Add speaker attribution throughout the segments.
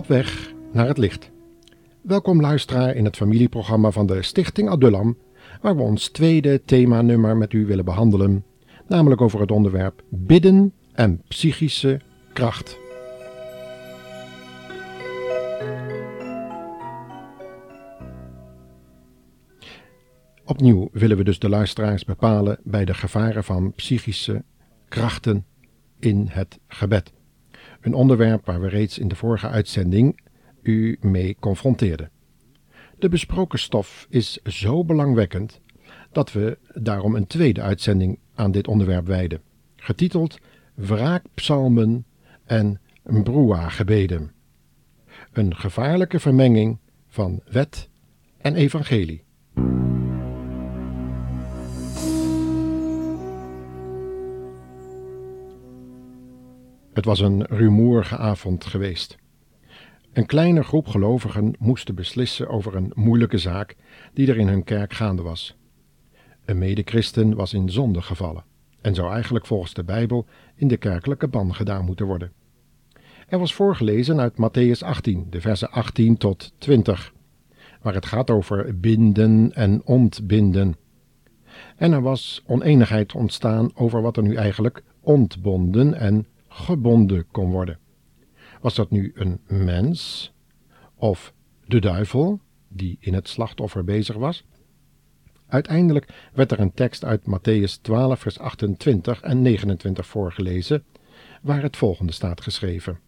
Speaker 1: Op weg naar het licht. Welkom luisteraar in het familieprogramma van de Stichting Adullam, waar we ons tweede themanummer met u willen behandelen, namelijk over het onderwerp bidden en psychische kracht. Opnieuw willen we dus de luisteraars bepalen bij de gevaren van psychische krachten in het gebed. Een onderwerp waar we reeds in de vorige uitzending u mee confronteerden. De besproken stof is zo belangwekkend dat we daarom een tweede uitzending aan dit onderwerp wijden, getiteld Wraakpsalmen en Broa-gebeden. Een gevaarlijke vermenging van wet en evangelie. Het was een rumoerige avond geweest. Een kleine groep gelovigen moesten beslissen over een moeilijke zaak die er in hun kerk gaande was. Een medechristen was in zonde gevallen en zou eigenlijk volgens de Bijbel in de kerkelijke ban gedaan moeten worden. Er was voorgelezen uit Matthäus 18, de versen 18 tot 20, waar het gaat over binden en ontbinden. En er was oneenigheid ontstaan over wat er nu eigenlijk ontbonden en gebonden kon worden. Was dat nu een mens of de duivel die in het slachtoffer bezig was? Uiteindelijk werd er een tekst uit Matthäus 12, vers 28 en 29 voorgelezen, waar het volgende staat geschreven: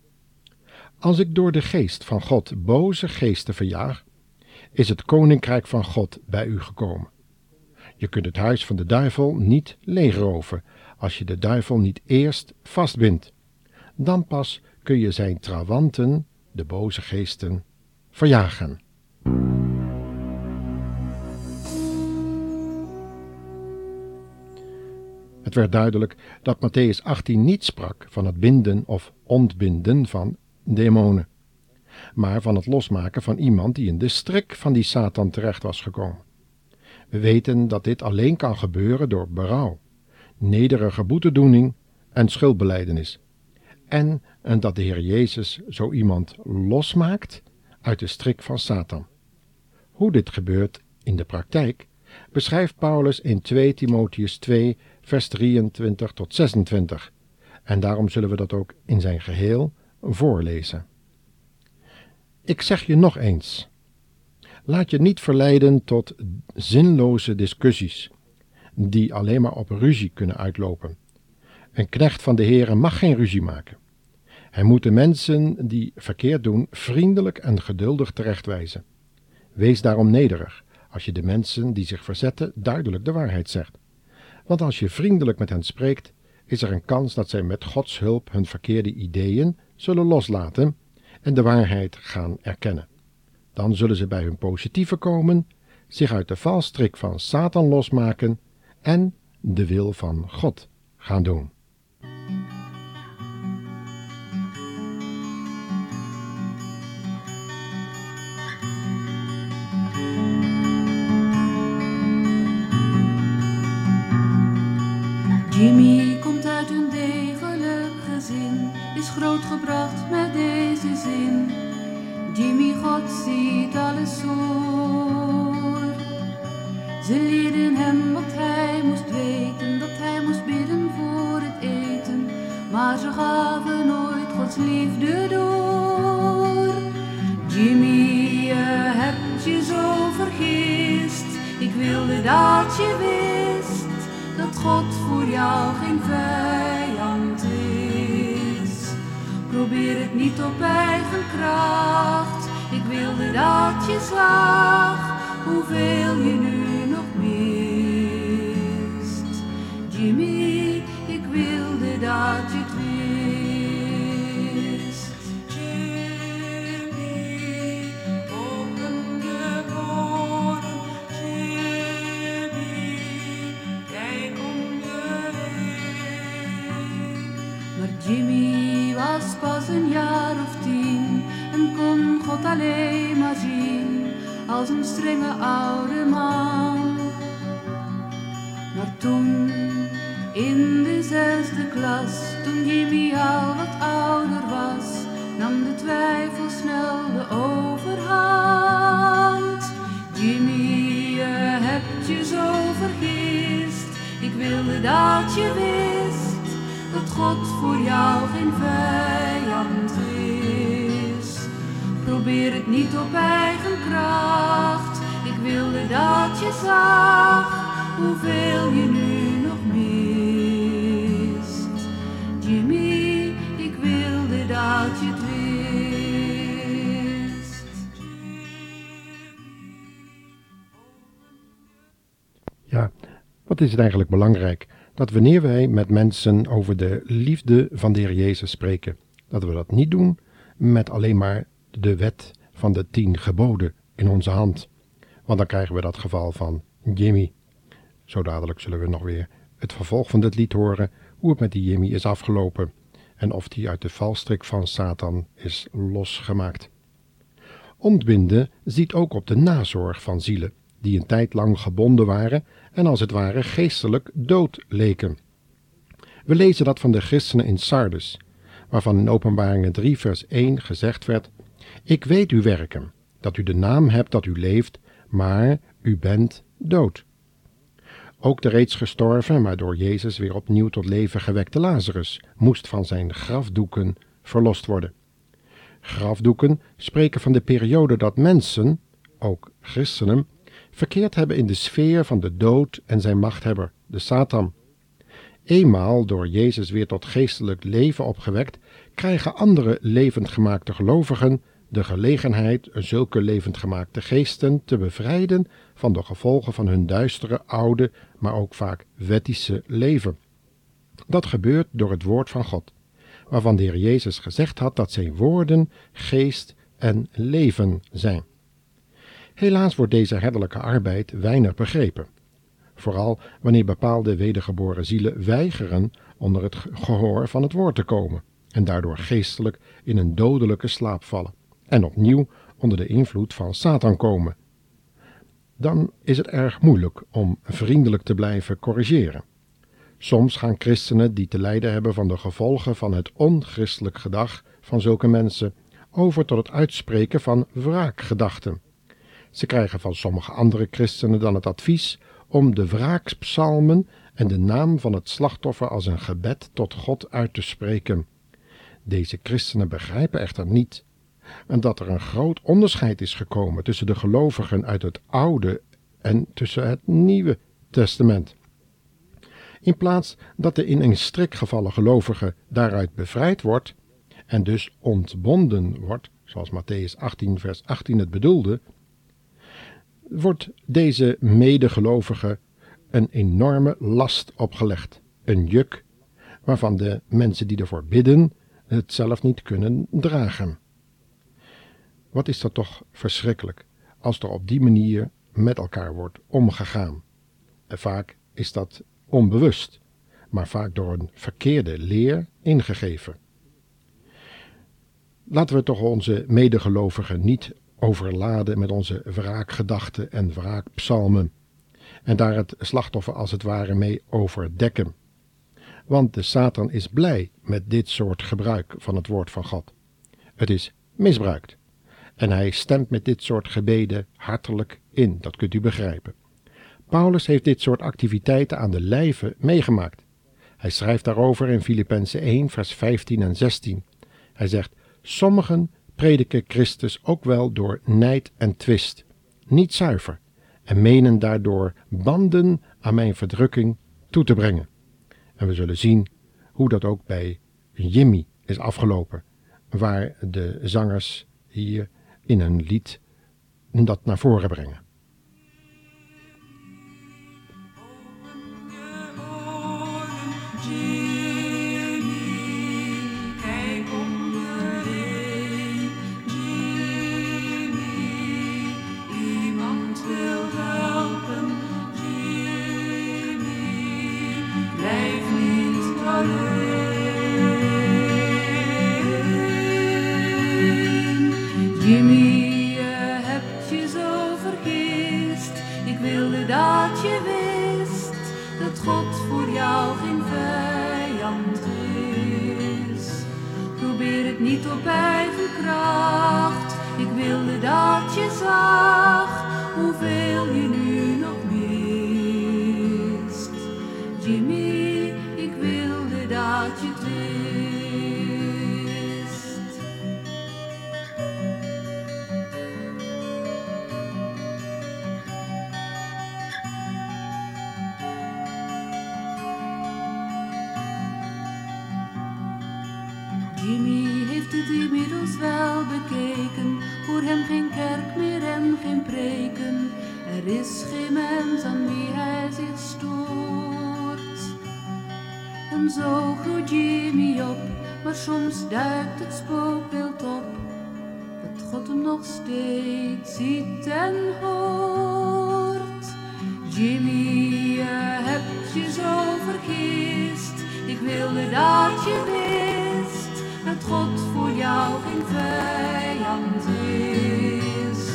Speaker 1: Als ik door de geest van God boze geesten verjaag, is het koninkrijk van God bij u gekomen. Je kunt het huis van de duivel niet leegroven als je de duivel niet eerst vastbindt. Dan pas kun je zijn trawanten, de boze geesten, verjagen. Het werd duidelijk dat Matthäus 18 niet sprak van het binden of ontbinden van demonen, maar van het losmaken van iemand die in de strik van die Satan terecht was gekomen. We weten dat dit alleen kan gebeuren door berouw, nederige boetedoening en schuldbeleidenis, en, en dat de Heer Jezus zo iemand losmaakt uit de strik van Satan. Hoe dit gebeurt in de praktijk beschrijft Paulus in 2 Timotheus 2, vers 23 tot 26, en daarom zullen we dat ook in zijn geheel voorlezen. Ik zeg je nog eens: laat je niet verleiden tot zinloze discussies, die alleen maar op ruzie kunnen uitlopen. Een knecht van de Heere mag geen ruzie maken. Hij moet de mensen die verkeerd doen vriendelijk en geduldig terechtwijzen. Wees daarom nederig als je de mensen die zich verzetten duidelijk de waarheid zegt. Want als je vriendelijk met hen spreekt, is er een kans dat zij met Gods hulp hun verkeerde ideeën zullen loslaten en de waarheid gaan erkennen. Dan zullen ze bij hun positieve komen, zich uit de valstrik van Satan losmaken en de wil van God gaan doen.
Speaker 2: Jimmy komt uit een degelijk gezin, is grootgebracht met deze zin. Jimmy, God ziet alles hoor. Ze leerden hem wat hij moest weten, dat hij moest bidden voor het eten. Maar ze gaven nooit Gods liefde door. Jimmy, je hebt je zo vergist, ik wilde dat je wist dat God voor jou geen vijand is. Probeer het niet op eigen kracht. Ik wilde dat je zag hoeveel je nu Jimmy, ik wilde dat je het wist. Jimmy, open de woorden. Jimmy, kijk om je heen. Maar Jimmy was pas een jaar of tien en kon God alleen maar zien als een strenge oude man. Maar toen, in de zesde klas, toen Jimmy al wat ouder was, nam de twijfel snel de overhand. Jimmy, je hebt je zo vergist, ik wilde dat je wist, dat God voor jou geen vijand is. Probeer het niet op eigen kracht, ik wilde dat je zag, hoeveel je nu
Speaker 1: Ja, wat is het eigenlijk belangrijk dat wanneer wij met mensen over de liefde van de Heer Jezus spreken, dat we dat niet doen met alleen maar de wet van de tien geboden in onze hand. Want dan krijgen we dat geval van Jimmy. Zo dadelijk zullen we nog weer het vervolg van dit lied horen, hoe het met die Jimmy is afgelopen en of die uit de valstrik van Satan is losgemaakt. Ontbinden ziet ook op de nazorg van zielen, die een tijd lang gebonden waren en als het ware geestelijk dood leken. We lezen dat van de christenen in Sardes, waarvan in Openbaringen 3 vers 1 gezegd werd, Ik weet uw werken, dat u de naam hebt dat u leeft, maar u bent dood. Ook de reeds gestorven, maar door Jezus weer opnieuw tot leven gewekte Lazarus moest van zijn grafdoeken verlost worden. Grafdoeken spreken van de periode dat mensen, ook christenen, verkeerd hebben in de sfeer van de dood en zijn machthebber, de Satan. Eenmaal door Jezus weer tot geestelijk leven opgewekt, krijgen andere levendgemaakte gelovigen de gelegenheid zulke levendgemaakte geesten te bevrijden van de gevolgen van hun duistere, oude, maar ook vaak wettische leven. Dat gebeurt door het woord van God, waarvan de Heer Jezus gezegd had dat zijn woorden geest en leven zijn. Helaas wordt deze herderlijke arbeid weinig begrepen. Vooral wanneer bepaalde wedergeboren zielen weigeren onder het gehoor van het woord te komen en daardoor geestelijk in een dodelijke slaap vallen en opnieuw onder de invloed van Satan komen. Dan is het erg moeilijk om vriendelijk te blijven corrigeren. Soms gaan christenen die te lijden hebben van de gevolgen van het onchristelijk gedag van zulke mensen over tot het uitspreken van wraakgedachten. Ze krijgen van sommige andere christenen dan het advies om de wraakpsalmen en de naam van het slachtoffer als een gebed tot God uit te spreken. Deze christenen begrijpen echter niet en dat er een groot onderscheid is gekomen tussen de gelovigen uit het Oude en tussen het Nieuwe Testament. In plaats dat de in een strik gevallen gelovige daaruit bevrijd wordt en dus ontbonden wordt, zoals Matthäus 18, vers 18 het bedoelde, wordt deze medegelovige een enorme last opgelegd, een juk waarvan de mensen die ervoor bidden het zelf niet kunnen dragen. Wat is dat toch verschrikkelijk als er op die manier met elkaar wordt omgegaan. En vaak is dat onbewust, maar vaak door een verkeerde leer ingegeven. Laten we toch onze medegelovigen niet overladen met onze wraakgedachten en wraakpsalmen en daar het slachtoffer als het ware mee overdekken. Want de Satan is blij met dit soort gebruik van het woord van God. Het is misbruikt. En hij stemt met dit soort gebeden hartelijk in, dat kunt u begrijpen. Paulus heeft dit soort activiteiten aan de lijve meegemaakt. Hij schrijft daarover in Filippenzen 1, vers 15 en 16. Hij zegt: Sommigen prediken Christus ook wel door nijd en twist, niet zuiver, en menen daardoor banden aan mijn verdrukking toe te brengen. En we zullen zien hoe dat ook bij Jimmy is afgelopen, waar de zangers hier in een lied dat naar voren brengen.
Speaker 2: Niet op eigen kracht. Ik wilde dat je zag hoeveel je nu nog mist. Jimmy, ik wilde dat je het wist. Jimmy heeft het inmiddels wel bekeken. Voor hem geen kerk meer en geen preken. Er is geen mens aan wie hij zich stoort. En zo groeit Jimmy op, maar soms duikt het spookbeeld op. Dat God hem nog steeds ziet en hoort. Jimmy, je hebt je zo vergist. Ik wilde dat je wist dat God voor jou geen vijand is.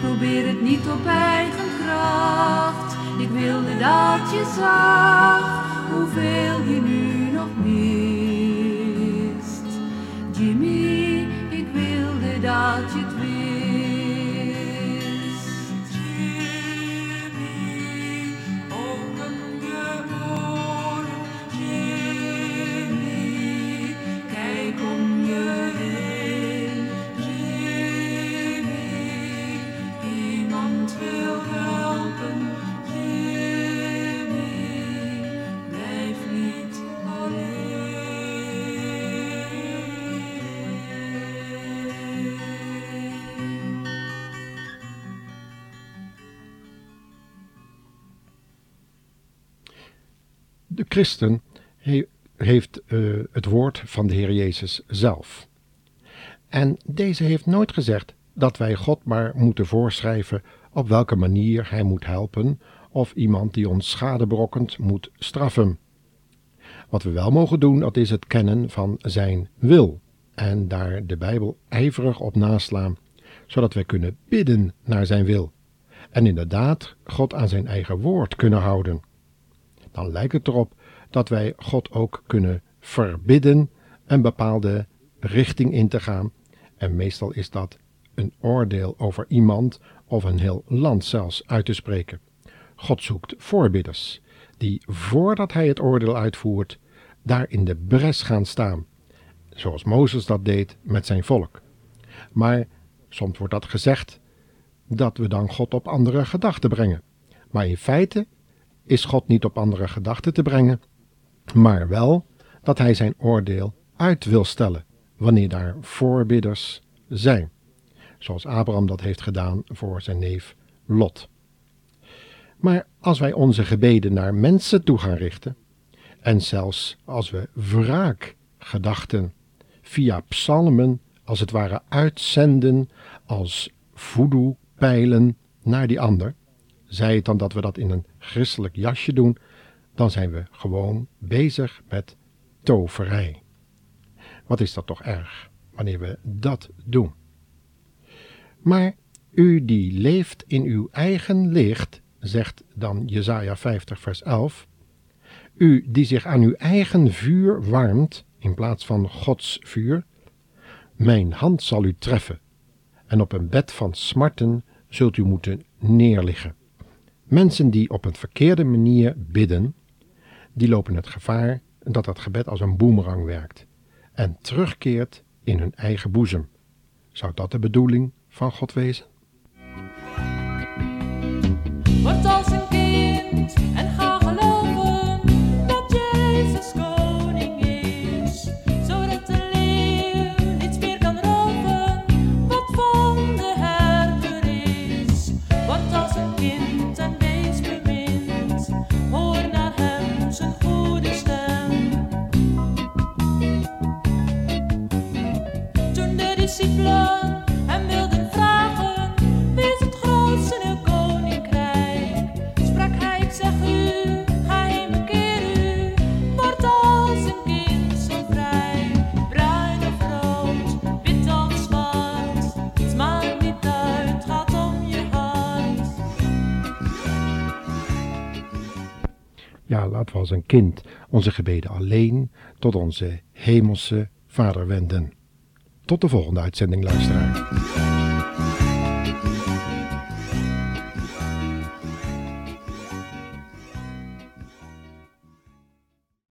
Speaker 2: Probeer het niet op eigen kracht. Ik wilde dat je zag hoeveel je nu nog mist. Jimmy, ik wilde dat je
Speaker 1: De christen he- heeft eh, het woord van de Heer Jezus zelf. En deze heeft nooit gezegd dat wij God maar moeten voorschrijven op welke manier Hij moet helpen of iemand die ons schade berokkent moet straffen. Wat we wel mogen doen, dat is het kennen van Zijn wil en daar de Bijbel ijverig op naslaan, zodat wij kunnen bidden naar Zijn wil en inderdaad God aan Zijn eigen woord kunnen houden dan lijkt het erop dat wij God ook kunnen verbidden een bepaalde richting in te gaan. En meestal is dat een oordeel over iemand of een heel land zelfs uit te spreken. God zoekt voorbidders die voordat hij het oordeel uitvoert, daar in de bres gaan staan, zoals Mozes dat deed met zijn volk. Maar soms wordt dat gezegd dat we dan God op andere gedachten brengen. Maar in feite is God niet op andere gedachten te brengen, maar wel dat hij zijn oordeel uit wil stellen wanneer daar voorbidders zijn, zoals Abraham dat heeft gedaan voor zijn neef Lot. Maar als wij onze gebeden naar mensen toe gaan richten, en zelfs als we wraakgedachten via psalmen als het ware uitzenden als voodoo-pijlen naar die ander, zij het dan dat we dat in een christelijk jasje doen, dan zijn we gewoon bezig met toverij. Wat is dat toch erg wanneer we dat doen? Maar u die leeft in uw eigen licht, zegt dan Jesaja 50 vers 11, u die zich aan uw eigen vuur warmt in plaats van Gods vuur, mijn hand zal u treffen en op een bed van smarten zult u moeten neerliggen. Mensen die op een verkeerde manier bidden, die lopen het gevaar dat dat gebed als een boemerang werkt en terugkeert in hun eigen boezem. Zou dat de bedoeling van God wezen?
Speaker 3: Word als een kind en ga geloven dat Jezus koning
Speaker 1: Ja, laten we als een kind onze gebeden alleen tot onze hemelse Vader wenden. Tot de volgende uitzending, luisteraar.